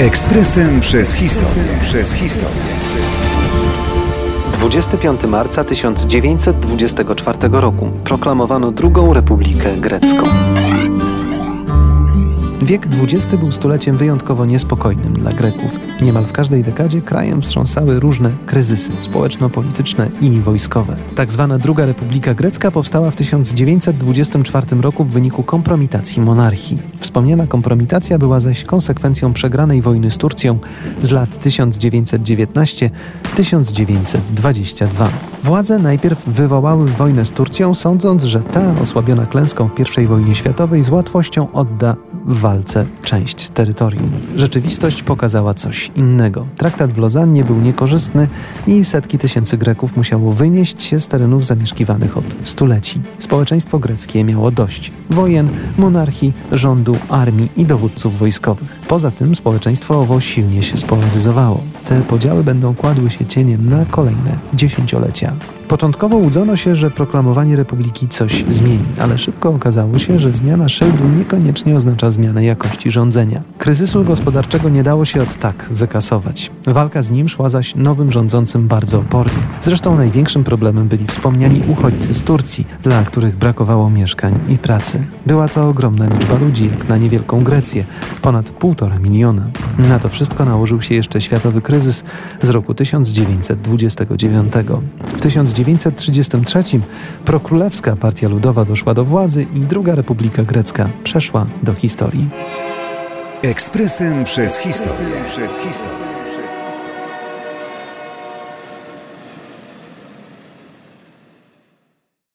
Ekspresem przez historię. Przez historię. 25 marca 1924 roku proklamowano drugą Republikę Grecką. Wiek XX był stuleciem wyjątkowo niespokojnym dla Greków. Niemal w każdej dekadzie krajem wstrząsały różne kryzysy społeczno-polityczne i wojskowe. Tak zwana Druga Republika Grecka powstała w 1924 roku w wyniku kompromitacji monarchii. Wspomniana kompromitacja była zaś konsekwencją przegranej wojny z Turcją z lat 1919-1922. Władze najpierw wywołały wojnę z Turcją, sądząc, że ta, osłabiona klęską I wojnie światowej, z łatwością odda w walce część terytorium. Rzeczywistość pokazała coś innego. Traktat w Lozannie był niekorzystny i setki tysięcy Greków musiało wynieść się z terenów zamieszkiwanych od stuleci. Społeczeństwo greckie miało dość wojen, monarchii, rządu, armii i dowódców wojskowych. Poza tym społeczeństwo owo silnie się spolaryzowało. Te podziały będą kładły się cieniem na kolejne dziesięciolecia. 주세요. Początkowo łudzono się, że proklamowanie republiki coś zmieni, ale szybko okazało się, że zmiana szyldu niekoniecznie oznacza zmianę jakości rządzenia. Kryzysu gospodarczego nie dało się od tak wykasować. Walka z nim szła zaś nowym rządzącym bardzo opornie. Zresztą największym problemem byli wspomniani uchodźcy z Turcji, dla których brakowało mieszkań i pracy. Była to ogromna liczba ludzi, jak na niewielką Grecję, ponad półtora miliona. Na to wszystko nałożył się jeszcze światowy kryzys z roku 1929. W 1933 prokrólewska Partia Ludowa doszła do władzy i druga Republika Grecka przeszła do historii. Ekspresem przez historię. Przez historię.